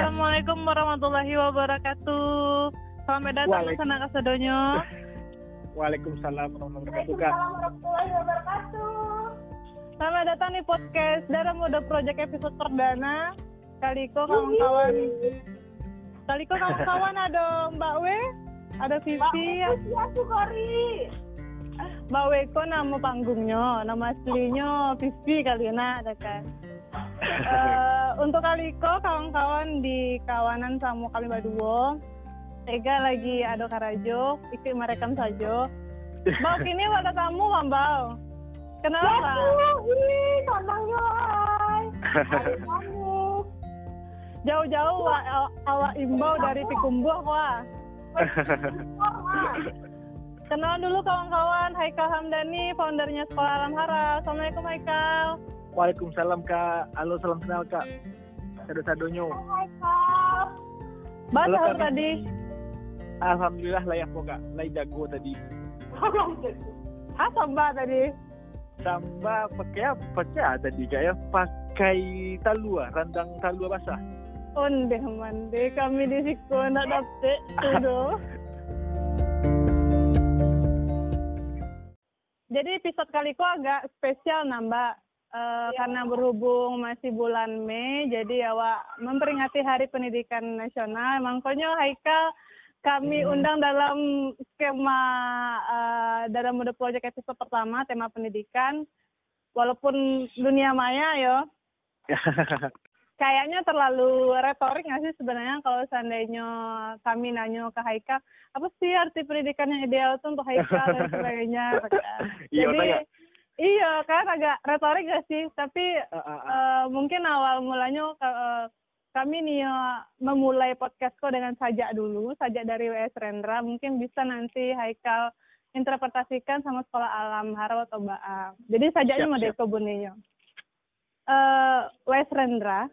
Assalamualaikum warahmatullahi wabarakatuh. Selamat datang Waalaikum- sana kasadonyo. Waalaikumsalam warahmatullahi wabarakatuh. Selamat datang di podcast Darah Muda Project episode perdana. Kaliko kawan-kawan. Kaliko kawan-kawan ada Mbak W, ada Vivi, Ya, Sukori. Mbak W ko nama panggungnya, nama aslinya Vivi kali na ada kan. Eh, untuk Kaliko kawan-kawan di kawanan sama kami berdua. Ega lagi ada karajo, ikut merekam saja. Mbak kini ada tamu Mbak. Kenapa? Ih, tandangnya, kamu. Jauh-jauh wa- aw- awak imbau dari Pikumbuh wah. Wah, Kenal dulu kawan-kawan, Haikal Hamdani, foundernya Sekolah Alam Hara. Assalamualaikum Haikal. Waalaikumsalam kak. Halo salam kenal kak. Sado-sadonyo. Kak. tadi? Alhamdulillah layak kok kak. Lai jago tadi. Apa Mbak tadi? Tambah pakai apa apa tadi kak ya? Pakai talua, randang talua basah. Onde mande kami di siku nak dapet tudo. Jadi episode kali ko agak spesial nambah karena berhubung masih bulan Mei, jadi awak memperingati Hari Pendidikan Nasional. Makanya Haikal kami undang dalam skema eh, dalam mode project episode pertama tema pendidikan. Walaupun dunia maya yo, kayaknya terlalu retorik nggak sih sebenarnya kalau seandainya kami nanya ke Haikal apa sih arti pendidikan yang ideal itu untuk Haikal dan sebagainya Iya, jadi. Iya kan agak retorik gak sih? Tapi ah, ah. eh, mungkin awal mulanya eh, kami nih eh, memulai podcastku dengan sajak dulu. Sajak dari WS Rendra. Mungkin bisa nanti Haikal interpretasikan sama sekolah alam Haro atau Baam jadi sajaknya mau siap. deko bunyinya eh Wes Rendra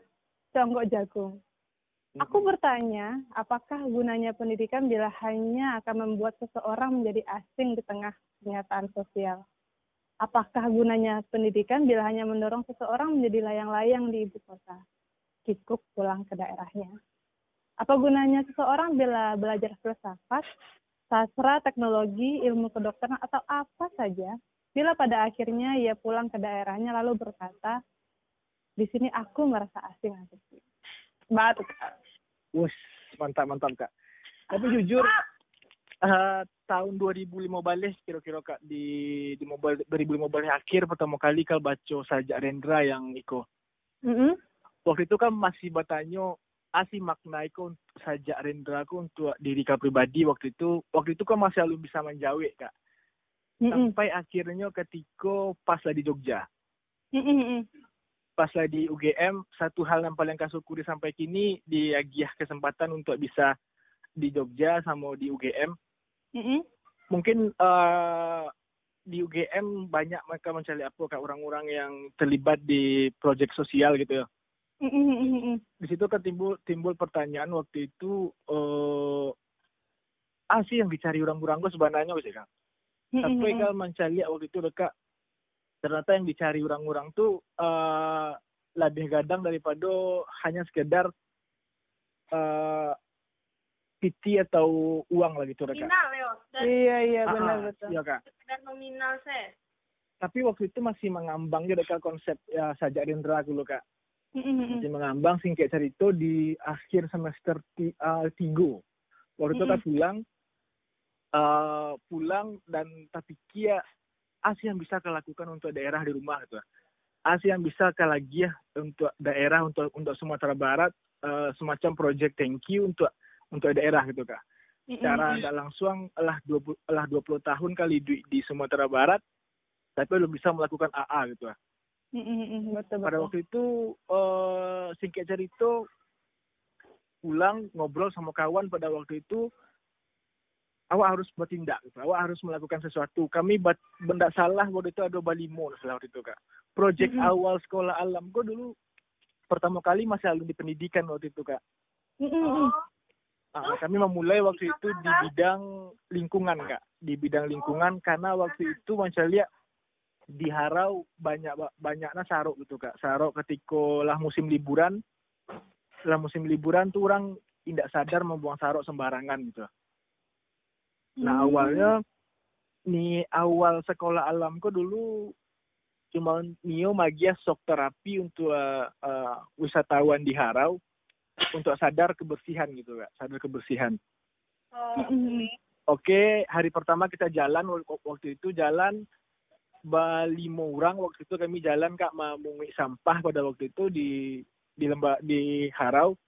Conggok Jagung. Aku bertanya, apakah gunanya pendidikan bila hanya akan membuat seseorang menjadi asing di tengah kenyataan sosial? Apakah gunanya pendidikan bila hanya mendorong seseorang menjadi layang-layang di ibu kota? Kikuk pulang ke daerahnya. Apa gunanya seseorang bila belajar filsafat, sastra, teknologi, ilmu kedokteran, atau apa saja, bila pada akhirnya ia pulang ke daerahnya lalu berkata, di sini aku merasa asing asing. Batu. Wus, mantap mantap kak. Tapi jujur eh, tahun 2005 balik kira-kira kak di di mobile 2005 balik akhir pertama kali kal baca sajak Rendra yang iko. Mm-mm. Waktu itu kan masih bertanya asih makna iko sajak Rendra ku untuk diri kak pribadi waktu itu waktu itu kan masih belum bisa menjawab kak. Mm-mm. Sampai akhirnya ketika pas lah di Jogja. Mm-mm. Pas lah di UGM, satu hal yang paling kak syukuri sampai kini diagiah kesempatan untuk bisa di Jogja sama di UGM. Mungkin eh, di UGM banyak mereka mencari apa kayak orang-orang yang terlibat di proyek sosial gitu ya. Di situ kan timbul timbul pertanyaan waktu itu eh ah sih yang dicari orang-orang gue sebenarnya bisa kan. Sampai Mm-mm. kan mencari waktu itu dekat ternyata yang dicari orang-orang tuh eh lebih gadang daripada hanya sekedar eh PT atau uang lah gitu dekat. Nominal, Dan Iya iya Ah, benar ah, betul. Iya kak. sekedar nominal, saya. tapi waktu itu masih mengambang juga dekat konsep ya sajak Rendra dulu kak Mm-mm. masih mengambang singkat cerita di akhir semester ti, uh, tiga waktu itu kan pulang uh, pulang dan tapi kia asih yang bisa kau lakukan untuk daerah di rumah gitu asih yang bisa kau lagi ya untuk daerah untuk untuk Sumatera Barat uh, semacam project thank you untuk untuk daerah gitu kak secara tidak langsung lah 20 lah 20 tahun kali di, di Sumatera Barat tapi belum bisa melakukan AA gitu. Mm-mm. betul Pada betul. waktu itu eh singkat cerita pulang ngobrol sama kawan pada waktu itu awak harus bertindak gitu. Awak harus melakukan sesuatu. Kami buat benda salah waktu itu ada Balimo waktu itu Kak. Project Mm-mm. awal sekolah alam. Gue dulu pertama kali masih lalu di pendidikan waktu itu Kak. Mm-mm. Ah, kami memulai waktu itu di bidang lingkungan kak, di bidang lingkungan karena waktu itu mencari di Harau banyak banyaknya sarok gitu kak, sarok ketika lah musim liburan setelah musim liburan tuh orang tidak sadar membuang sarok sembarangan gitu. Nah Hmm. awalnya nih awal sekolah alamku dulu cuma Nio magia sok terapi untuk eh, eh, wisatawan di Harau untuk sadar kebersihan gitu kak, sadar kebersihan. Oh, Mm-mm. Oke, hari pertama kita jalan wak- waktu itu jalan lima orang waktu itu kami jalan kak memungut sampah pada waktu itu di di lembah di Harau.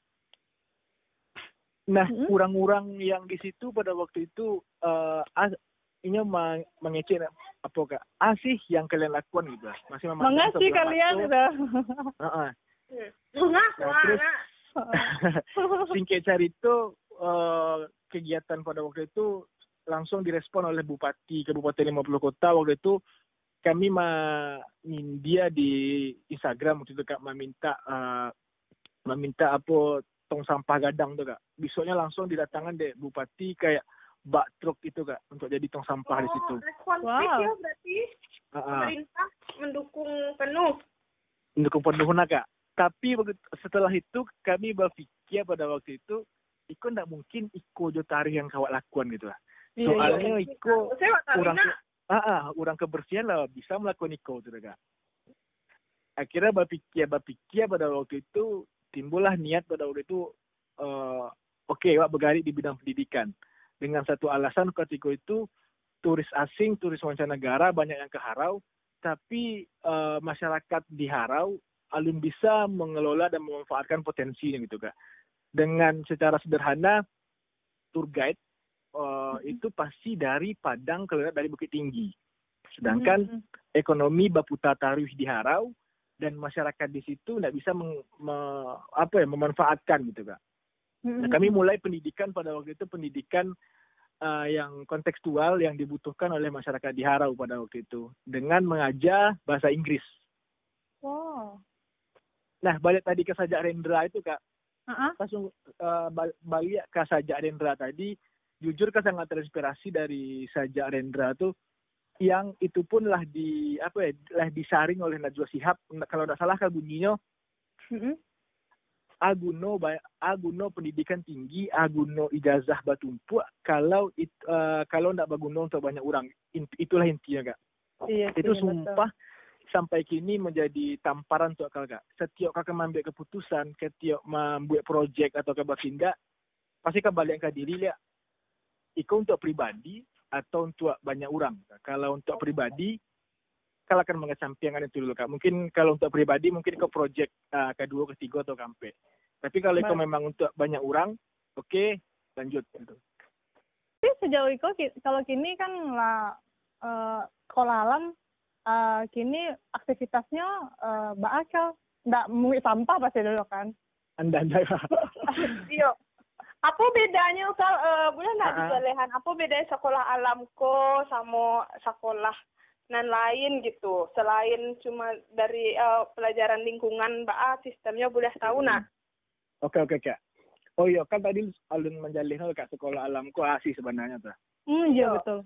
Nah, orang-orang yang di situ pada waktu itu eh as, ini meng- mengecek apa kak? Asih yang kalian lakukan gitu. Masih Mengasih kalian. Heeh. Enggak, Nah, terus-. singkat cerita eh, kegiatan pada waktu itu langsung direspon oleh Bupati Kabupaten 50 Kota waktu itu kami dia di Instagram waktu itu kak meminta eh, meminta apa tong sampah gadang tuh kak besoknya langsung didatangkan deh Bupati kayak bak truk itu kak untuk jadi tong sampah di situ Oh, responsif Wow. ya berarti ah. pemerintah mendukung penuh. mendukung penuh kak tapi setelah itu kami berpikir pada waktu itu Iko ndak mungkin Iko jo tarikh yang kawat lakukan gitu lah. Iya, iya. soalnya Iko waktu kurang Tarina, ah, ah, orang kebersihan lah bisa melakukan Iko tuh kak akhirnya berpikir berpikir pada waktu itu timbullah niat pada waktu itu eh, oke wak bergarik di bidang pendidikan. Dengan satu alasan ketika itu turis asing turis mancanegara banyak yang ke Harau tapi eh, masyarakat di Harau alun bisa mengelola dan memanfaatkan potensinya gitu kak dengan secara sederhana tour guide eh, itu pasti dari Padang ke dari Bukit Tinggi sedangkan Mm-mm. ekonomi Baputa Tarwih di Harau dan masyarakat di situ tidak bisa meng- me- apa ya memanfaatkan gitu kak. Mm-mm. Nah, kami mulai pendidikan pada waktu itu pendidikan uh, yang kontekstual yang dibutuhkan oleh masyarakat di Harau pada waktu itu dengan mengajar bahasa Inggris. Wow. Nah balik tadi ke sajak Rendra itu kak, ah. langsung uh, bal- balik ke sajak Rendra tadi, jujur kan sangat terinspirasi dari sajak Rendra tuh yang itu pun lah di apa ya lah disaring oleh Najwa Shihab kalau tidak salah kan bunyinya Mm-mm. aguno aguno pendidikan tinggi aguno ijazah batumpu kalau it, eh, kalau tidak baguno untuk banyak orang itulah intinya kak Iya, itu sih, betul. Sampai kini menjadi tamparan untuk kakak setiap kakak mengambil keputusan setiap membuat proyek atau kakak bertindak pasti kembali ke diri lihat Iko untuk pribadi atau untuk banyak orang. Kalau untuk pribadi kalau akan mengesampingkan itu dulu kak. Mungkin kalau untuk pribadi mungkin ke proyek uh, kedua ketiga atau kampe tapi kalau Baik. memang untuk banyak orang oke lanjut gitu. Tapi sejauh itu kalau kini kan lah eh, sekolah eh, kini aktivitasnya eh, bakal nggak mengui sampah pasti dulu kan. anda anda Iya. Apa bedanya kal eh, boleh nggak Ah. dijelehan? Apa bedanya sekolah alamko sama sekolah nan lain gitu? Selain cuma dari eh, pelajaran lingkungan, Mbak, sistemnya boleh tahu nah? oke oke kak oh iya kan tadi alun menjalin kak sekolah alamku asih sebenarnya tuh Hmm, iya Iya. betul.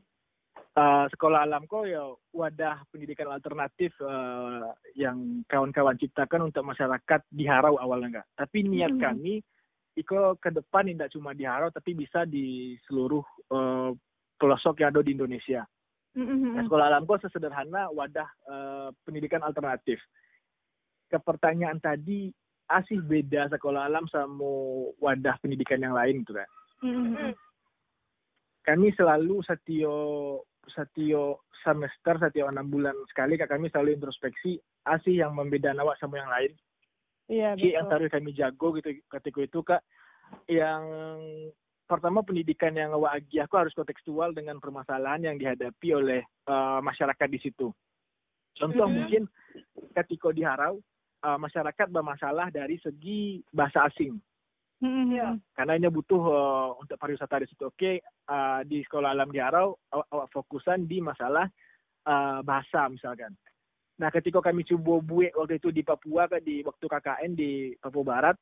Uh, sekolah alamku ya wadah pendidikan alternatif uh, yang kawan-kawan ciptakan untuk masyarakat di Harau awalnya enggak. Tapi niat Mhm. kami Iko ke depan tidak cuma di Harau tapi bisa di seluruh uh, pelosok yang ada di Indonesia. Mm-mm. Nah, sekolah alamku sesederhana wadah uh, pendidikan alternatif. Ke pertanyaan tadi asih beda sekolah alam sama wadah pendidikan yang lain gitu kan Mm-mm. kami selalu setio setio semester setio enam bulan sekali kak kami selalu introspeksi asih yang membedakan awak sama yang lain Iya Ci yang betul. taruh kami jago gitu ketika itu kak yang pertama pendidikan yang awak agi aku harus kontekstual dengan permasalahan yang dihadapi oleh eh, masyarakat di situ contoh Mhm. mungkin ketika di Harau eh, masyarakat bermasalah dari segi bahasa asing Mm-mm. Iya. karena ini butuh uh, untuk pariwisata di situ. Oke, uh, di sekolah alam di Harau awak, awak fokusan di masalah uh, bahasa misalkan. Nah, ketika kami coba buat waktu itu di Papua di waktu KKN di Papua Barat,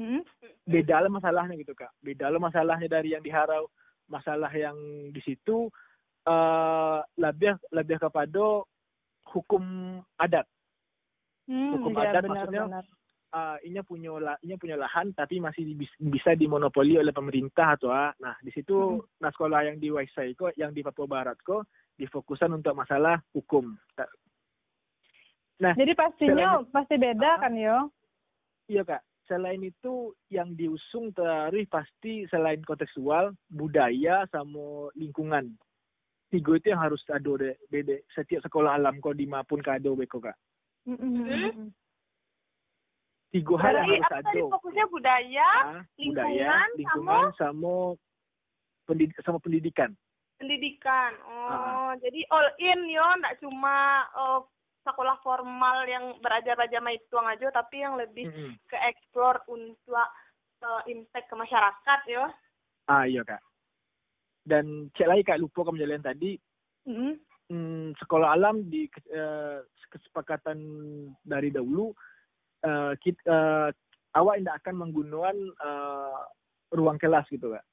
Mm-mm. beda lah masalahnya gitu kak. Beda lah masalahnya dari yang di Harau, masalah yang di situ uh, lebih lebih kepada hukum adat. Hmm, Hukum iya, adat benar, maksudnya benar. Uh, inya punya la, inya punya lahan tapi masih bis- bisa dimonopoli oleh pemerintah atau ah. Nah, di situ nah sekolah yang di Waisai kok yang di Papua Barat kok difokuskan untuk masalah hukum. Nah, Jadi pastinya pasti beda Ah. kan yo. Iya kak. Selain itu yang diusung tadi pasti selain kontekstual, budaya sama lingkungan. Tiga itu yang harus ada de, de, de- setiap sekolah alam kok dimapun kado beko kak. Mm-mm. Tiga hal yang Jadi harus apa tadi fokusnya budaya, Ah, budaya, lingkungan, sama pendid- sama pendidikan. pendidikan. Oh, Ah. jadi all in yo, nggak cuma oh, sekolah formal yang beraja-raja itu aja, tapi yang lebih Mm-mm. ke explore untuk uh, impact ke masyarakat yo. Ah iya kak. Dan cek lagi kak lupa kamu jalan tadi Mm-mm. hmm, sekolah alam di eh, kesepakatan dari dahulu eh, kit, eh, awak tidak akan menggunakan eh, ruang kelas gitu kak.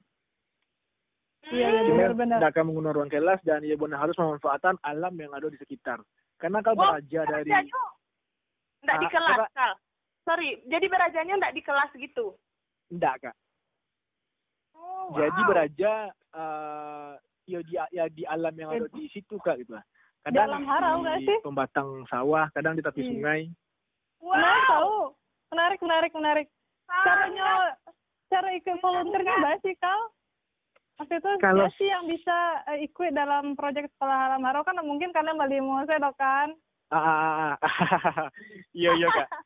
Iya, iya, benar-benar. tidak akan menggunakan ruang kelas dan ya benar harus memanfaatkan alam yang ada di sekitar. Karena kalau Wah, beraja dari nggak di Ah, kelas? Kal. Sorry, jadi berajanya nggak di kelas gitu. tidak kak. Oh, Jadi wow. beraja eh, ya di ya di alam yang ada di situ kak gitu lah. Kadang alam harau di sih? pembatang sawah, kadang di tepi Hmm. sungai. Menarik Wow. tahu. Menarik, menarik, menarik. Caranya, cara ikut volunteernya mbak sih kal? Waktu itu Kalau- sih yang bisa eh, ikut dalam proyek sekolah alam harau kan mungkin karena Mbak Limo saya dok kan? Ah, ah, ah, ah. iya iya kak.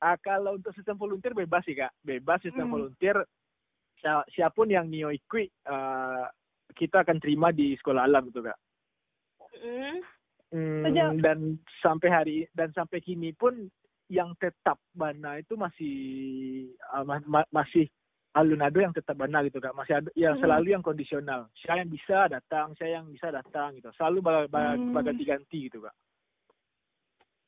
Ah, kalau untuk sistem volunteer bebas sih kak, bebas sistem Hmm. volunteer. Sia- Siapun yang nio ikut, eh, kita akan terima di sekolah alam gitu kak. Mm. Hmm, Sejak- dan sampai hari dan sampai kini pun yang tetap bana itu masih ah, ma- ma- masih alunado yang tetap bana gitu kak masih ada ya Hmm. selalu yang kondisional saya yang bisa datang saya yang bisa datang gitu selalu ba- Hmm. gitu kak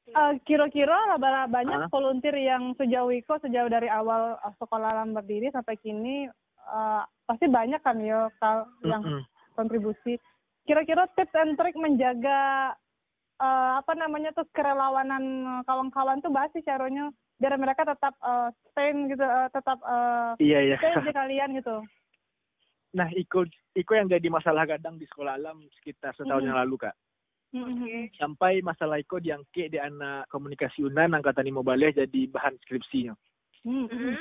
Eh, kira-kira lah banyak Hah? volunteer yang sejauh itu sejauh dari awal eh, sekolah alam berdiri sampai kini eh, pasti banyak kan kal yang Mm-mm. kontribusi. Kira-kira tips and trick menjaga eh, apa namanya tuh kerelawanan eh, kawan-kawan tuh bahas sih caranya biar mereka tetap eh, stay gitu, eh, tetap eh, iya iya stay di kalian gitu. nah ikut ikut yang jadi masalah kadang di sekolah alam sekitar setahun Hmm. yang lalu kak Mm-mm. sampai masalah itu diangkat di anak komunikasi Unan angkatan lima balik jadi bahan skripsinya. Mm.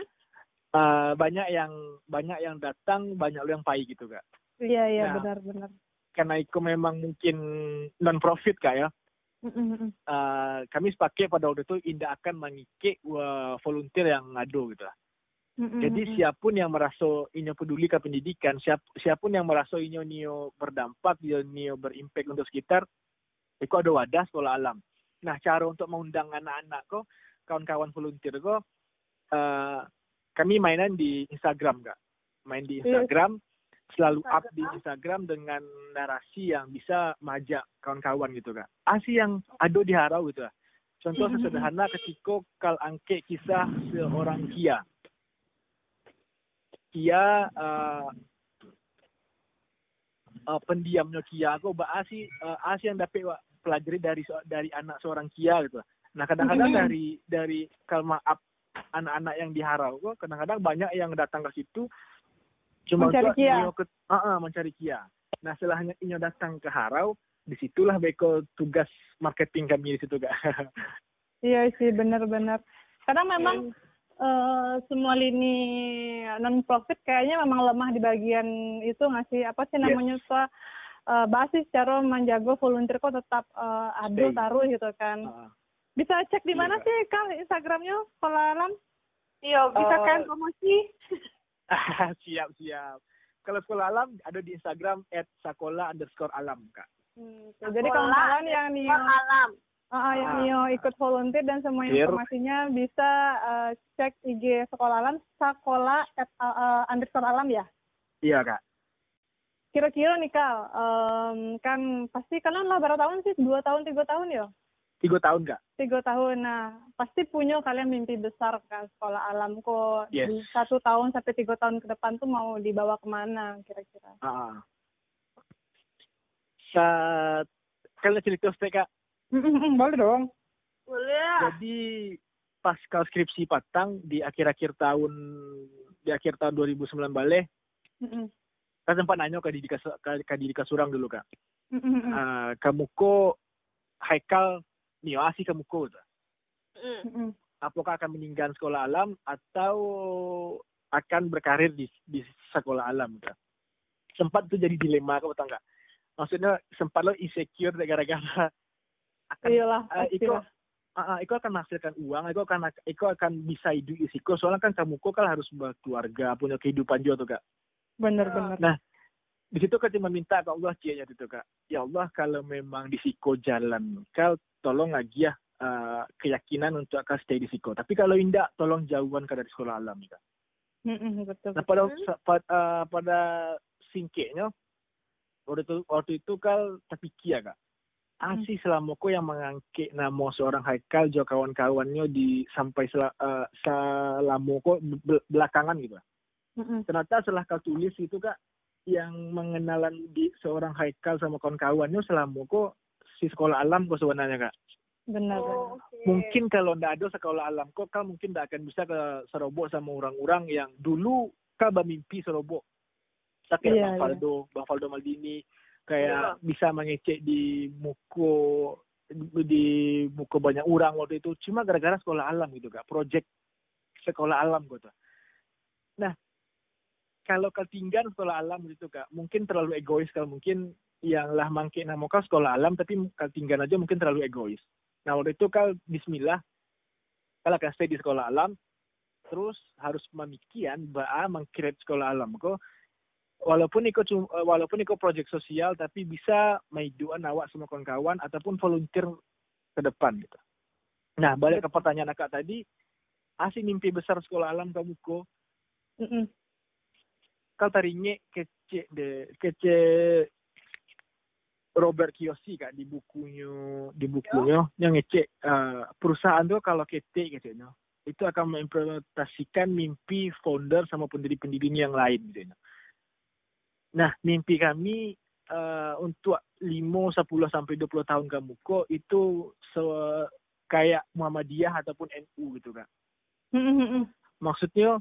Eh, banyak yang banyak yang datang banyak yang pai gitu kak Iya iya Nah. benar-benar. karena itu memang mungkin non profit kak ya Eh, kami sepakat pada waktu itu tidak akan mengikik wah, volunteer yang ngado gitu lah. Mm-mm. Jadi siapa pun yang merasa ini peduli ke pendidikan, siap siapa pun yang merasa ini nio berdampak, ini nio berimpact untuk sekitar, itu ada wadah sekolah alam. Nah cara untuk mengundang anak-anak kok, kawan-kawan volunteer kok, eh, kami mainan di Instagram kak, main di Iya. Instagram, selalu up di Instagram dengan narasi yang bisa majak kawan-kawan gitu kak. Asih yang ada di harau gitu lah. Contoh Mhm. sesederhana ketika kal angke kisah seorang Kia. Kia uh, uh, pendiamnya Kia kok bah asih uh, asih yang dapat pelajari dari dari anak seorang Kia gitu. lah. Nah kadang-kadang Mhm. dari dari kalma up anak-anak yang diharau kok kadang-kadang banyak yang datang ke situ cuma Mencari untuk Kia. inyo ke, Ah, ah, mencari Kia. Nah setelahnya inyo datang ke harau di situlah beko tugas marketing kami di situ kak. Iya sih benar-benar. Karena memang eh, semua lini non profit kayaknya memang lemah di bagian itu nggak sih apa sih Yes. namanya tuh eh, basis cara menjaga volunteer kok tetap ada Stay. taruh gitu kan. Ah. Bisa cek di Iya, mana Kak. sih kal Instagramnya sekolah alam? Iya, bisa Eh, kan promosi? siap siap. Kalau sekolah alam ada di Instagram @sakola underscore alam kak. Hmm. Jadi kawan-kawan yang nih alam. Ah, yang Ah. Nio ikut volunteer dan semua informasinya bisa eh, cek IG sekolah alam, sekolah at, eh, underscore alam ya. Iya kak. Kira-kira nih Kal, em, kan pasti kalian lah berapa tahun sih? Dua tahun, tiga tahun ya? Tiga tahun kak. Tiga tahun. Nah, pasti punya kalian mimpi besar kan sekolah alam kok. Yes. Di satu tahun sampai tiga tahun ke depan tuh mau dibawa ke mana kira-kira? Ah. Saat kalian cerita kak. Boleh dong. Boleh. Jadi pas kal skripsi patang di akhir-akhir tahun di akhir tahun 2009 balik Mm-mm. kan sempat nanya ke Kas- ke, ke Didi Kasurang dulu kak Mm-mm. Ah, kamu ko Haikal Mioasi kamu ko gitu. Mm. Apakah akan meninggalkan sekolah alam atau akan berkarir di di sekolah alam gitu. sempat itu jadi dilema kau tahu nggak maksudnya sempat lo insecure gara-gara akan Iyalah, Eh, Iko, ah, ah, Iko akan menghasilkan uang, Iko akan Iko akan bisa hidup di. Soalnya kan kamu kok kan harus berkeluarga, punya kehidupan juga tuh kak. Bener-bener. Nah, Di situ kan cuma minta ke Allah cia itu kak. Ya Allah kalau memang di Siko jalan, kau tolong lagi ya eh, keyakinan untuk akan stay di Siko. Tapi kalau indah, tolong jauhan kak dari sekolah alam kak. Betul. Nah pada sa- pa- eh, pada waktu itu waktu itu kal tapi kia kak. Asih selama ko yang mengangkit nama seorang Haikal jo kawan-kawannya di sampai sel, eh, selama ko bel- belakangan gitu. Mm-mm. Ternyata setelah kau tulis itu kak yang mengenalan di seorang Haikal sama kawan-kawannya selama ko si sekolah alam kok sebenarnya kak. Benar. Oh, oke. Mungkin kalau ndak ada sekolah alam kok kau mungkin ndak akan bisa ke Serobok sama orang-orang yang dulu kau bermimpi Serobok. Kayak Iya, Bang iya. Faldo, Bang Faldo Maldini, kayak bisa mengecek di muko di muka banyak orang waktu itu cuma gara-gara sekolah alam gitu kak project sekolah alam gitu nah kalau ketinggalan sekolah alam gitu kak mungkin terlalu egois kalau mungkin yang lah mangke nama kau sekolah alam tapi ketinggalan aja mungkin terlalu egois nah waktu itu kau Bismillah kalau akan stay di sekolah alam terus harus memikian baa mengkreat sekolah alam kok walaupun ikut eh, walaupun ikut proyek sosial tapi bisa maiduan awak sama kawan-kawan ataupun volunteer ke depan gitu. Nah, balik ke pertanyaan akak tadi, asih mimpi besar sekolah alam kamu ko, Mm-mm. Kau tarinya kece de kece Robert Kiyoshi kak di bukunya di bukunya yang ngecek eh, perusahaan tuh kalau kete katanya itu akan mengimplementasikan mimpi founder sama pendiri-pendirinya yang lain gitu. Nah, mimpi kami eh, untuk 5, 10 sampai 20 tahun kamu kok itu se- kayak Muhammadiyah ataupun NU gitu Kak. Mm-mm, mm-mm. Maksudnya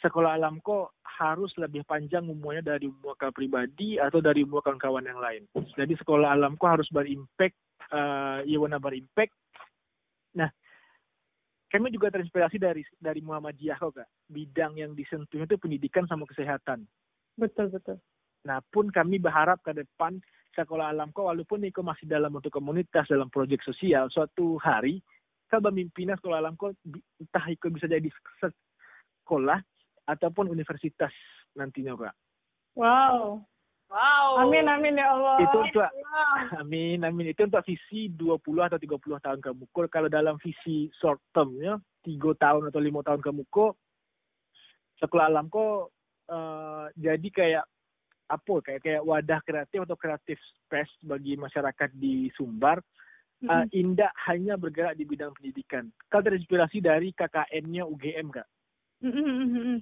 sekolah alam kok harus lebih panjang umurnya dari umur kau pribadi atau dari umur kawan-kawan yang lain. Jadi sekolah alam kok harus berimpact, eh ya warna berimpact. Nah, kami juga terinspirasi dari dari Muhammadiyah kok kak. Bidang yang disentuhnya itu pendidikan sama kesehatan. Betul, betul. Nah, pun kami berharap ke depan sekolah alam kok walaupun Iko masih dalam untuk komunitas dalam proyek sosial, suatu hari kau bermimpinya sekolah alam kok entah Iko bisa jadi sekolah ataupun universitas nantinya kak. Wow. Wow. Amin, amin ya Allah. Itu untuk Wah. amin amin itu untuk visi 20 atau 30 tahun kamu kok kalau dalam visi short term ya tiga tahun atau lima tahun kamu kok sekolah alam kok eh, jadi kayak apa kayak kayak wadah kreatif atau kreatif space bagi masyarakat di Sumbar eh, indah hanya bergerak di bidang pendidikan. Kalau terinspirasi dari KKN-nya UGM kak. Mm-mm.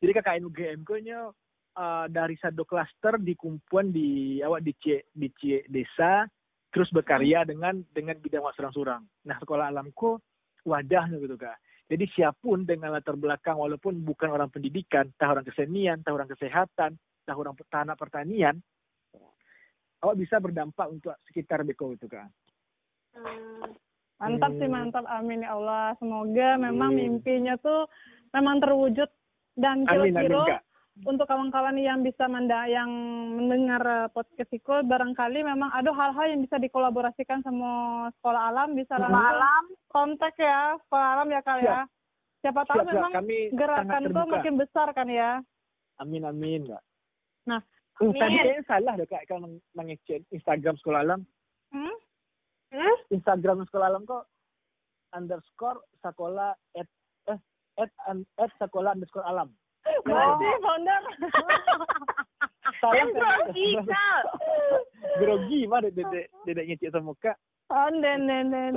Jadi KKN UGM nya uh, dari satu klaster dikumpulan di awak di C, di C desa terus berkarya dengan dengan bidang wak surang-surang. Nah sekolah alamku wadahnya gitu kak. Jadi siapun dengan latar belakang walaupun bukan orang pendidikan, entah orang kesenian, entah orang kesehatan, entah orang tanah pertanian, awak bisa berdampak untuk sekitar beko itu kak. Hmm. Mantap sih, Hmm. mantap. Amin ya Allah. Semoga memang Amin. mimpinya tuh memang terwujud dan kira-kira untuk kawan-kawan yang bisa menda yang mendengar eh, podcast Iko barangkali memang ada hal-hal yang bisa dikolaborasikan sama sekolah alam bisa Sekolah langsung Malam. kontak ya sekolah alam ya kak ya. Siapa tahu Siap, siap. memang Kami gerakan terbuka. makin besar kan ya. Amin amin kak. Nah, Hmm, tadi amin. kayaknya salah deh kak kalau meng- mengecek Instagram sekolah alam. Hmm? Hmm? Instagram sekolah alam kok underscore sekolah at at, at sekolah underscore alam. Berarti founder. Salah Kan grogi, Kak. Grogi mah dedek dedek dedek ngecek sama kak. Oh, den, den.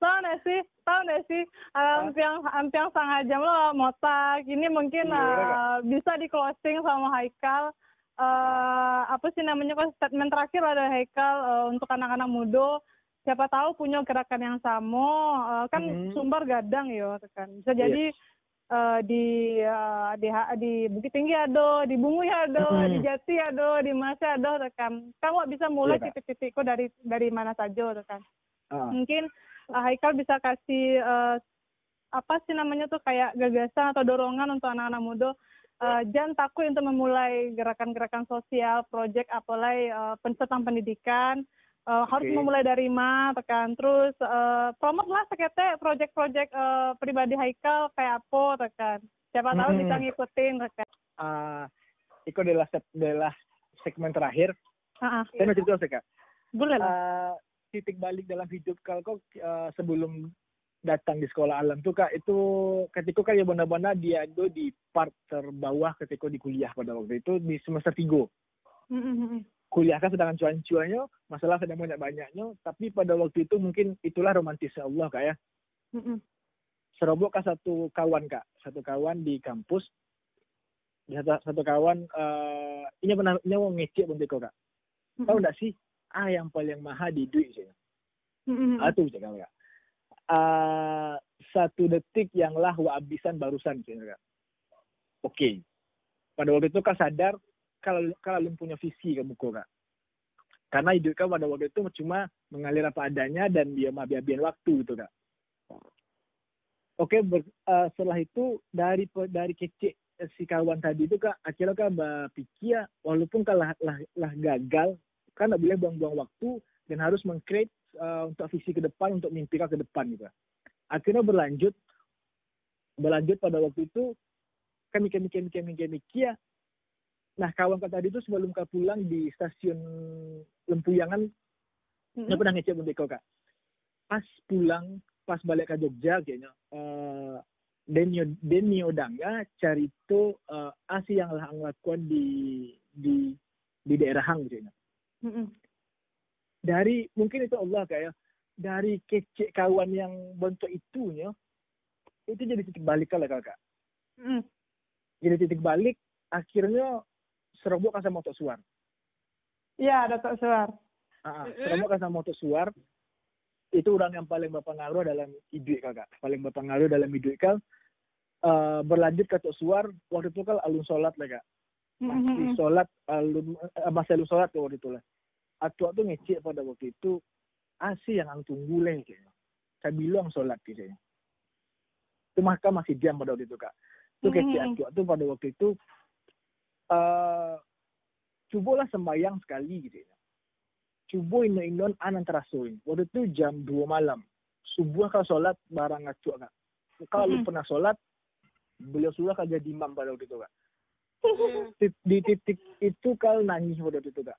Tahu nggak sih? Tahu nggak sih? Ampiang, ampiang setengah jam lo motak. Ini mungkin Iya, eh, bisa di closing sama Haikal. Eh apa sih namanya kok statement terakhir ada Haikal eh, untuk anak-anak muda siapa tahu punya gerakan yang sama eh, kan Mhm. sumber gadang ya kan bisa jadi eh, di eh, di di Bukit Tinggi ada di Bungu ada Mhm. di Jati ada di Masa ada kan. Kamu bisa mulai Kak. titik-titikku dari dari mana saja kan. Ah, mungkin uh, Haikal bisa kasih uh, apa sih namanya tuh kayak gagasan atau dorongan untuk anak-anak muda. Uh, jangan takut untuk memulai gerakan-gerakan sosial, proyek apalagi uh, pen- tentang pendidikan Uh, harus Oke. memulai dari mana tekan terus uh, promote lah sekete proyek-proyek uh, pribadi Haikal kayak apa tekan siapa tahu Mm-mm. bisa ngikutin tekan ah, itu adalah adalah segmen terakhir. Ah. Saya mau cerita sih kak. boleh lah Ah, titik balik dalam hidup kal kok ah, sebelum datang di sekolah alam tuh kak itu ketika kan ya benar-benar dia itu di part terbawah ketika di kuliah pada waktu itu di semester 3 Mm, mm, kuliah kan sedang cuan-cuannya masalah sedang banyak-banyaknya tapi pada waktu itu mungkin itulah romantisnya Allah kak ya. Mm, mm. serobok kan satu kawan kak. Satu kawan di kampus. Di satu, satu kawan eh ini pernah ini mau ngecek bentuk kak. Mm, tahu mm. nggak sih? Ah yang paling mahal di duit sih Mm, mm, mm. ah tuh cakap kak. Ah, satu detik yang lah habisan barusan sih kak. Oke. Pada waktu itu kan sadar kalau kalau lu punya visi buku kak. Karena hidup kau pada waktu itu cuma mengalir apa adanya dan dia mah biar waktu gitu kak. Oke ber- eh, setelah itu dari dari kecil eh, si kawan tadi itu kak akhirnya kan berpikir walaupun kalah lah, lah gagal kan nggak boleh buang-buang waktu dan harus mengcreate eh, untuk visi ke depan untuk mimpi kau ke depan gitu. Akhirnya berlanjut berlanjut pada waktu itu kan mikir mikir mikir mikir mikir nah kawan kau tadi itu sebelum kau pulang di stasiun Lempuyangan Mm, dia mm. pernah ngecek bunda kau kak pas pulang pas balik ke Jogja kayaknya eh Denio Denio Danga cari itu eh, asi yang lah ngelakukan di di di daerah Hang kayaknya Mm, mm. dari mungkin itu Allah kayak dari kecek kawan yang bentuk itunya itu jadi titik balik kalau kakak mm. jadi titik balik akhirnya serobok kan sama motor suar Iya, Datuk Suar. Ah, Mm-mm. serobok kan sama motor suar itu orang yang paling berpengaruh dalam hidup kakak. Paling berpengaruh dalam hidup kal Eh, berlanjut ke Suar waktu itu kan alun sholat lah kak. Masih mm. sholat alun eh, masih alun sholat tuh waktu itu lah. Atua tuh ngecek pada waktu itu asi yang ang tunggu leh kayaknya. Saya bilang sholat kayaknya. Itu maka masih diam pada waktu itu kak. Itu Hmm, kecek hmm, Atua tuh pada waktu itu eh cobalah sembayang sekali gitu ya. Coba ino inon anan terasoin waktu itu jam 2 malam. Subuh kau sholat barang Atua kak. Kalau Hmm. pernah sholat beliau sudah kan jadi imam pada waktu itu kak. Mm. Di titik itu kal nangis pada waktu itu kak.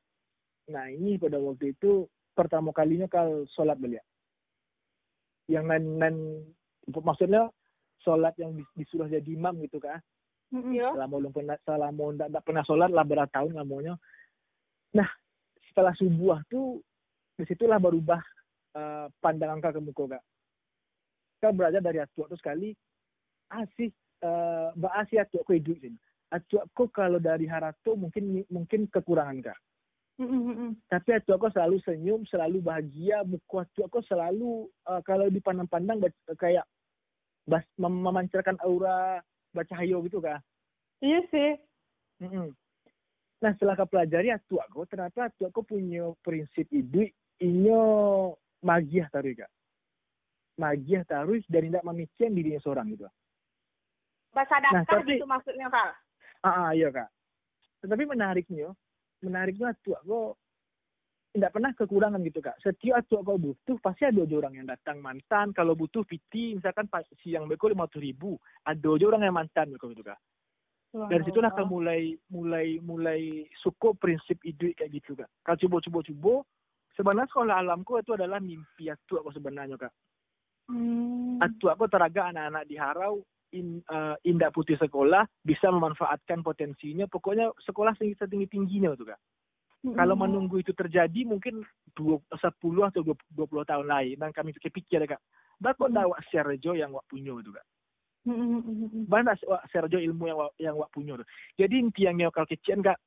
Nangis pada waktu itu pertama kalinya kal sholat belia yang nan, nan maksudnya sholat yang dis- disuruh jadi imam gitu kak Mm, mm. Yo. selama belum pernah selama ndak pernah sholat lah berapa tahun lamanya nah setelah subuh tuh di situlah berubah eh, pandangan kak ke muka kak. Kak belajar dari atuak tuh sekali asih eh mbak asih atuak ku hidup sini atuak ku kalau dari harato mungkin mungkin kekurangan kak. Tapi atuak ku selalu senyum selalu bahagia muka atuak ku selalu eh, kalau dipandang-pandang kayak bas, mem- memancarkan aura bercahaya gitu kak Iya sih. Mm-mm. Nah setelah kau pelajari atuak kau, ternyata atuak kau punya prinsip hidup inyo magiah taruh kak. Magiah taruh dan tidak memikirkan dirinya seorang gitu. Bahasa Nah, datar tapi- gitu maksudnya, Kak. Ah, ah iya kak. Tetapi menariknya, menariknya atuak kau tidak pernah kekurangan gitu kak. Setiap atuak kau butuh, pasti ada aja orang yang datang mantan. Kalau butuh piti, misalkan siang beko lima ribu, ada aja orang yang mantan beko gitu kak. dari situ lah kan mulai mulai mulai suku prinsip hidup kayak gitu kak. Kalau coba coba coba sebenarnya sekolah alamku itu adalah mimpi atu aku sebenarnya kak. Hmm. Atu aku teraga anak-anak di Harau in, eh, indah putih sekolah bisa memanfaatkan potensinya. Pokoknya sekolah tinggi tinggi tingginya tuh kak. Kalau menunggu itu terjadi mungkin dua, 10 atau 20 tahun lain dan kami pikir-pikir kak. Bakal Hmm. dakwah Serjo yang wak punya itu kak. Banyak wak Sergio ilmu yang wak- yang wak punya tuh. Jadi inti yang nyokal kecian kak,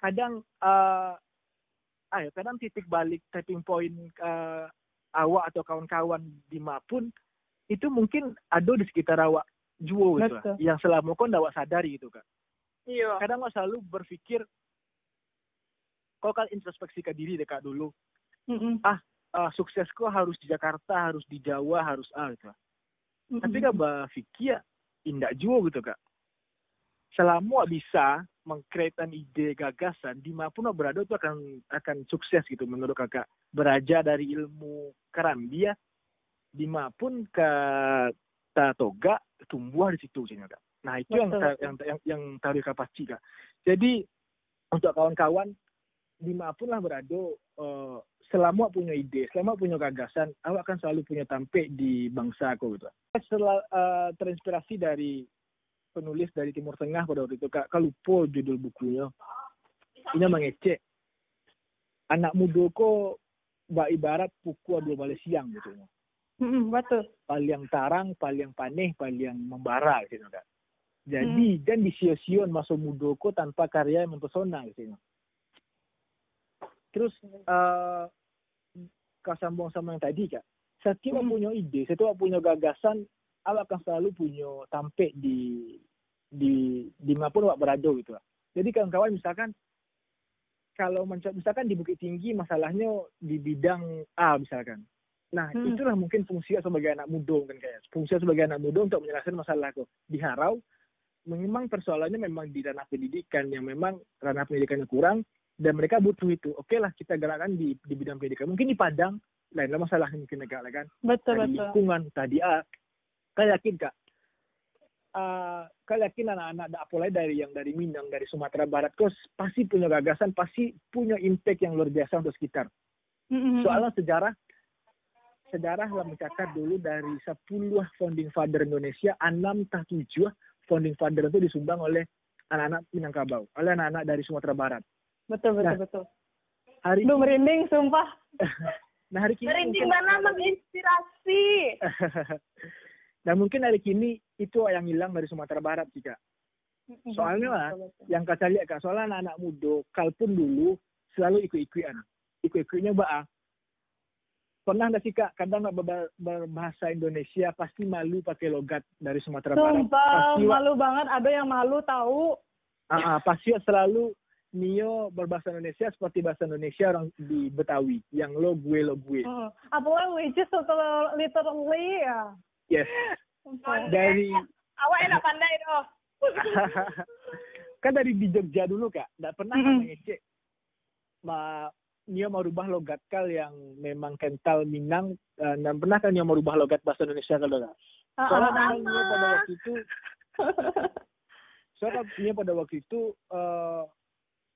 kadang eh ayo kadang titik balik tapping point uh, awak atau kawan-kawan di Mapun itu mungkin ada di sekitar awak juo gitu lah, yang selama kau ndak awak sadari gitu kak Iya. kadang awak selalu berpikir kau kan introspeksi ke diri dekat dulu Mm-mm. uh, suksesku harus di Jakarta harus di Jawa harus ah gitu lah. Mm-mm. tapi kan berpikir indak juo gitu kak selama bisa mengkreatifkan ide gagasan di mana pun berada itu akan akan sukses gitu menurut kakak belajar dari ilmu kerambia di mana pun ke toga tumbuh di situ sih kak nah itu yang, Betul, ta- betul. yang yang yang tarik kapasi kak jadi untuk kawan-kawan di mana pun lah berada eh, selama punya ide selama punya gagasan awak akan selalu punya tampil di bangsa aku gitu. Setelah eh, terinspirasi dari penulis dari Timur Tengah pada waktu itu kak kak lupa judul bukunya. Ini mengecek anak muda ko bak ibarat pukul dua balik siang gitu. Mm-mm, betul. paling tarang paling paneh paling membara gitu kak. Jadi dan di sion masa muda ko tanpa karya yang mempesona gitu terus eh kau sambung sama yang tadi kak setiap Hmm. punya ide setiap punya gagasan awak akan selalu punya tampil di di di mana pun awak berada gitu lah. Jadi kawan-kawan misalkan kalau misalkan di Bukit Tinggi masalahnya di bidang A misalkan. Nah, Hmm. itulah mungkin fungsi sebagai anak muda kan kayak. Fungsi sebagai anak muda untuk menyelesaikan masalah itu. Di Harau memang persoalannya memang di ranah pendidikan yang memang ranah pendidikannya kurang dan mereka butuh itu. Oke lah kita gerakan di di bidang pendidikan. Mungkin di Padang lainlah masalahnya mungkin negara kan Betul, tadi betul. lingkungan tadi ah kau yakin kak Ah, kau yakin anak-anak apalagi dari yang dari Minang dari Sumatera Barat kau pasti punya gagasan pasti punya impact yang luar biasa untuk sekitar Mm-mm. soalnya sejarah sejarah lah mencatat dulu dari 10 founding father Indonesia 6 tah 7 founding father itu disumbang oleh anak-anak Minangkabau oleh anak-anak dari Sumatera Barat betul, betul, Nah, betul. hari Duh, merinding, sumpah. nah hari kini Merinding mungkin- mana menginspirasi. nah mungkin hari kini itu yang hilang dari Sumatera Barat sih kak Soalnya lah, yang kata lihat kak soalnya anak-anak muda kalpun dulu selalu ikut-ikutan ikut-ikutnya ba pernah nggak sih kak kadang nggak ber- berbahasa Indonesia pasti malu pakai logat dari Sumatera Barat Sumpah, Pasti, Wak. malu banget. Ada yang malu tahu. Ah, ah, pasti selalu Nio berbahasa Indonesia seperti bahasa Indonesia orang di Betawi yang lo gue lo gue Heeh. Apalagi which is little- literally ya. yes dari Awak enak pandai doh. kan dari di Jogja dulu kak nggak pernah kan Mm-mm. mengecek ma Nio merubah logat kal yang memang kental Minang eh, dan pernah kan Nio merubah logat bahasa Indonesia kalau kak Ah, soalnya ah, memang Nio pada waktu itu soalnya Nio pada waktu itu eh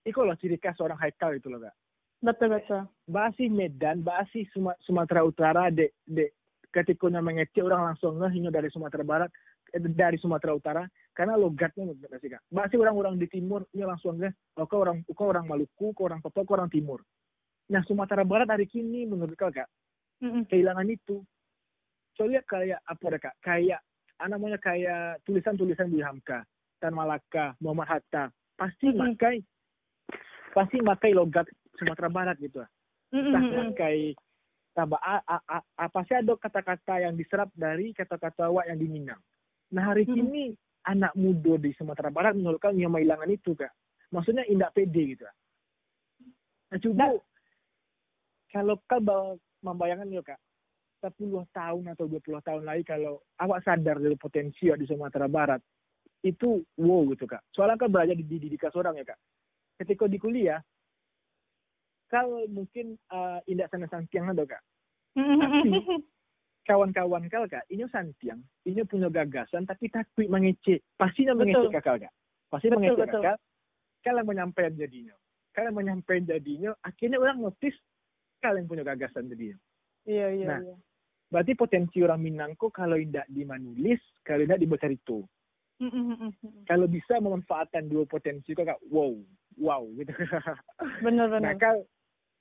itu loh ciri khas orang Haikal itu loh kak Betul, betul. Basi Medan, Basi Suma- Sumatera Utara, dek dek ketika mengecek orang langsung ngeh ini dari Sumatera Barat, eh, dari Sumatera Utara, karena logatnya nggak sih kak. Basi orang-orang di timur ini langsung ngeh, oh kau orang kau orang Maluku, kau orang Papua, kau orang Timur. Nah Sumatera Barat hari kini menurut kau kak Mm-mm. kehilangan itu. Soalnya kayak apa deh kak? Kayak ah, namanya kayak tulisan-tulisan di Hamka, Tan Malaka, Muhammad Hatta, pasti Mm-mm. makai pasti makai logat Sumatera Barat gitu lah entah pakai tambah a, a, a, apa sih ada kata-kata yang diserap dari kata-kata wak yang di Minang. Nah hari Mm-mm. kini anak muda di Sumatera Barat menurut kau yang kehilangan itu kak. Maksudnya indak pede gitu. Kak. Nah coba kalau kau bawa- membayangkan ya kak, 10 tahun atau 20 tahun lagi kalau awak sadar dari potensi di Sumatera Barat, itu wow gitu kak. Soalnya kan belajar di di didikan seorang ya kak. Ketika di kuliah, kalau mungkin uh, indak sana santiang ada kak. Mm-mm. Kawan-kawan kal kak, ini santiang, ini punya gagasan tapi takut mengecek. Pastinya Betul. mengecek kakak kak. Pasti Betul, mengecek betul. kakak. Kalau menyampaikan jadinya. Kalau menyampaikan jadinya, akhirnya orang notice kalian punya gagasan jadinya. Iya, iya, Nah. iya. Berarti potensi orang Minang kok kalau tidak dimanulis, kalau tidak dibaca itu. Kalau bisa memanfaatkan dua potensi kok kak, wow, wow gitu. Bener. kalau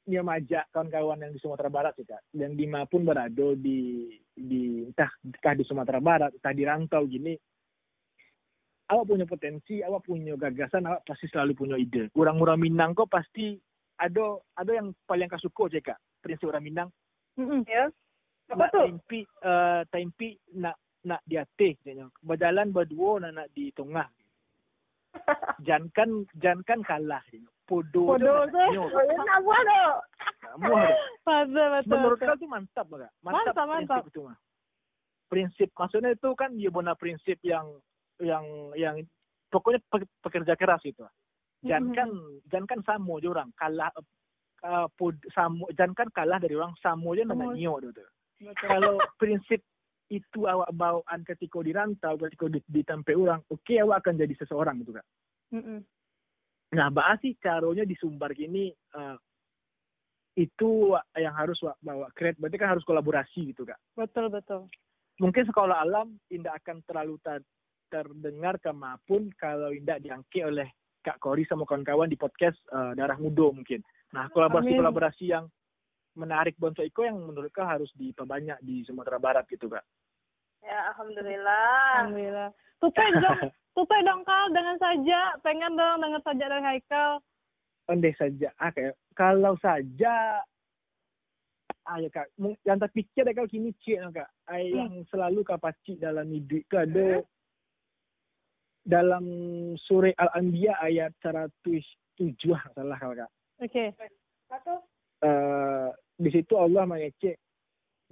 dia majak kawan-kawan yang di Sumatera Barat sih kak, dan di mana pun berada di di entah entah di Sumatera Barat, entah di rantau gini, awak punya potensi, awak punya gagasan, awak pasti selalu punya ide. Orang-orang Minang kok pasti ada ada yang paling kasuko je kak prinsip orang Minang Mm-mm. Ya. Apa nak tuh? tempi uh, tempi nak nak di atas katanya. berjalan berdua nak nak di tengah jangan jangan kalah podo Podo tu. Oh, ya nak buat. Betul, betul. menurut kau tu mantap enggak mantap, Mantap, mantap. prinsip itu mah prinsip maksudnya itu kan dia benar prinsip yang yang yang pokoknya pe- pekerja keras itu jangan jangan samo je orang kalah uh, pod, samo jangan kalah dari orang samo je Samo. nio tu Betul. kalau prinsip itu awak bawaan ketika di rantau ketika di, di tempat orang oke awak akan jadi seseorang gitu kan Mm-mm. nah bahas sih caranya di sumbar gini eh, itu yang harus wa- bawa create berarti kan harus kolaborasi gitu kak Betul, betul. mungkin sekolah alam tidak akan terlalu ter- terdengar kemapun kalau tidak diangkat oleh Kak Kori sama kawan-kawan di podcast eh, Darah Mudo mungkin. Nah, kolaborasi-kolaborasi yang menarik Bonso Iko yang menurut kau harus diperbanyak di Sumatera Barat gitu, Kak. Ya, alhamdulillah. Alhamdulillah. Tupai dong, tupai dong kal dengan saja. Pengen dong dengan saja dari Haikal. Andai saja, ah, kayak, kalau saja ah ya kak, yang tak pikir deh kau kini cik no, kak, ah, yang selalu kau pacik dalam hidup ke ada dalam surah Al-Anbiya ayat 107 salah kalau kak. Oke. Apa tuh? Eh, di situ Allah mengecek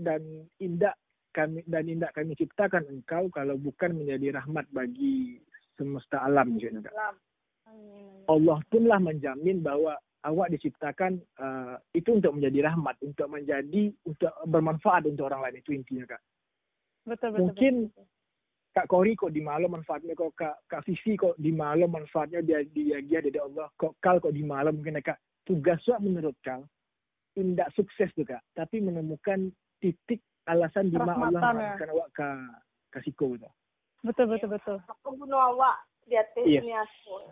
dan indak kami dan indak kami ciptakan engkau kalau bukan menjadi rahmat bagi semesta alam gitu Kak. Lam. Allah punlah menjamin bahwa awak diciptakan eh, itu untuk menjadi rahmat, untuk menjadi untuk bermanfaat untuk orang lain itu intinya kak. Betul, betul. Mungkin betul. Kak Kori kok di malam manfaatnya kok Kak Kak Fifi kok di malam manfaatnya dia dia dia dari Allah kok Kal kok di malam mungkin kak tugas menurut Kal tidak sukses kak tapi menemukan titik alasan di mana Allah ya. mengatakan awak ke kasiko gitu. Betul, betul, betul. Aku bunuh awak di atas ini aku.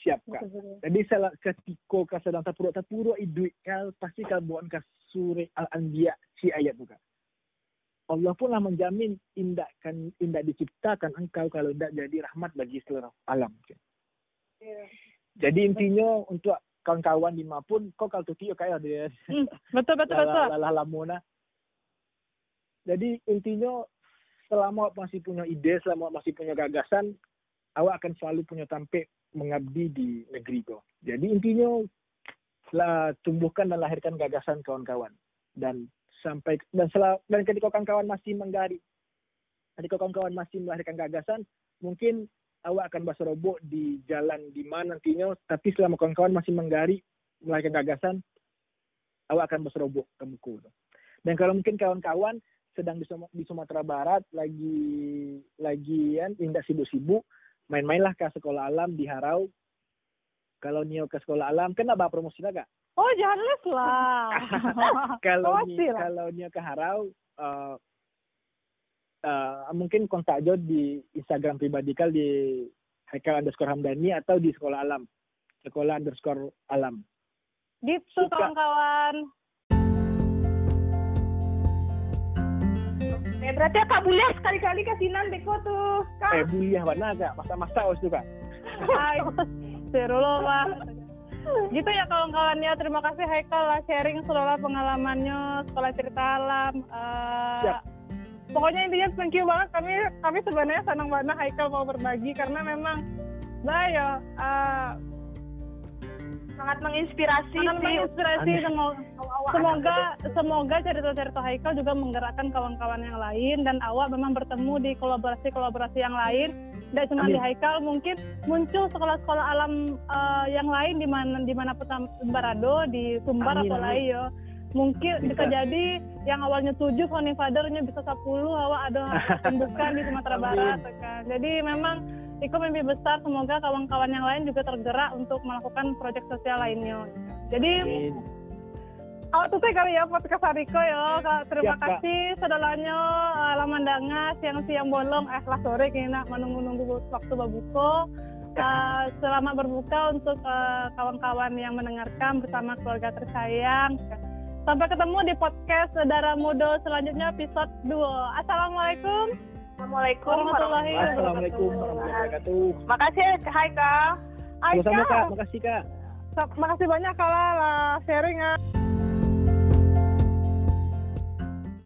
siap kak. Betul, betul. Jadi salah ketika kau sedang tapuruk tapuruk iduk kal pasti kau buat ke surah Al-Anbiya si ayat tu kak. Allah pun lah menjamin indak kan indak diciptakan engkau kalau tidak jadi rahmat bagi seluruh alam. Iya. Jadi intinya untuk kawan-kawan di pun kau kalau tuh kayak dia Hmm, betul, betul, betul. lalah. Jadi intinya selama awak masih punya ide, selama awak masih punya gagasan, awak akan selalu punya tampik mengabdi di negeri kau. Jadi intinya lah tumbuhkan dan lahirkan gagasan kawan-kawan dan sampai dan sel, dan ketika kawan-kawan masih menggali, ketika kawan-kawan masih melahirkan gagasan, mungkin awak akan berserobok di jalan di mana nantinya, tapi selama kawan-kawan masih menggali melahirkan gagasan, awak akan berserobok ke buku. Dan kalau mungkin kawan-kawan sedang di, Sum- di Sumatera Barat lagi lagi kan tidak sibuk-sibuk, main-mainlah ke sekolah alam di Harau. Kalau Nio ke sekolah alam, kan apa promosi kak? Oh, jangan les lah. kalau Pasti ni, lah. kalau Nio ke Harau, eh, eh, mungkin kontak aja di Instagram pribadi kal di Haikal underscore Hamdani atau di sekolah alam. Sekolah underscore alam. Gitu, kawan-kawan. Eh, berarti Kak Bulia sekali-kali kasinan Beko tuh. Kak. Eh, buliah mana kak? Masa-masa harus tuh kak. Hai, seru loh, Pak. Gitu ya kawan-kawannya. Terima kasih Haikal lah sharing seolah pengalamannya sekolah cerita alam. Siap. Pokoknya intinya thank you banget. Kami kami sebenarnya senang banget Haikal mau berbagi karena memang nah ya eh, Sangat menginspirasi sangat menginspirasi. Semoga semoga semoga cerita-cerita Haikal juga menggerakkan kawan-kawan yang lain dan awak memang bertemu di kolaborasi-kolaborasi yang lain. Tidak cuma Amin. di Haikal mungkin muncul sekolah-sekolah alam eh, yang lain di mana di mana Petam- Barado di Sumbar Amin, atau lain ya mungkin bisa. Jadi yang awalnya tujuh founding fathernya bisa 10 awak ada pembukaan di Sumatera. Barat kan. jadi memang Iko mimpi besar semoga kawan-kawan yang lain juga tergerak untuk melakukan proyek sosial lainnya jadi Amin. Awak tutup kali ya podcast Hariko ya. Terima Siap, kasih saudaranya uh, Lamandanga siang-siang bolong eh lah sore kena menunggu-nunggu waktu berbuka. Uh, selamat berbuka untuk uh, kawan-kawan yang mendengarkan bersama keluarga tersayang. Sampai ketemu di podcast Saudara Mudo selanjutnya episode 2. Assalamualaikum Assalamualaikum warahmatullahi Assalamualaikum warahmatullahi wabarakatuh. Makasih, Hai Kak. Sama-sama kak, makasih kak. Makasih banyak Kak Lala, sharing ah.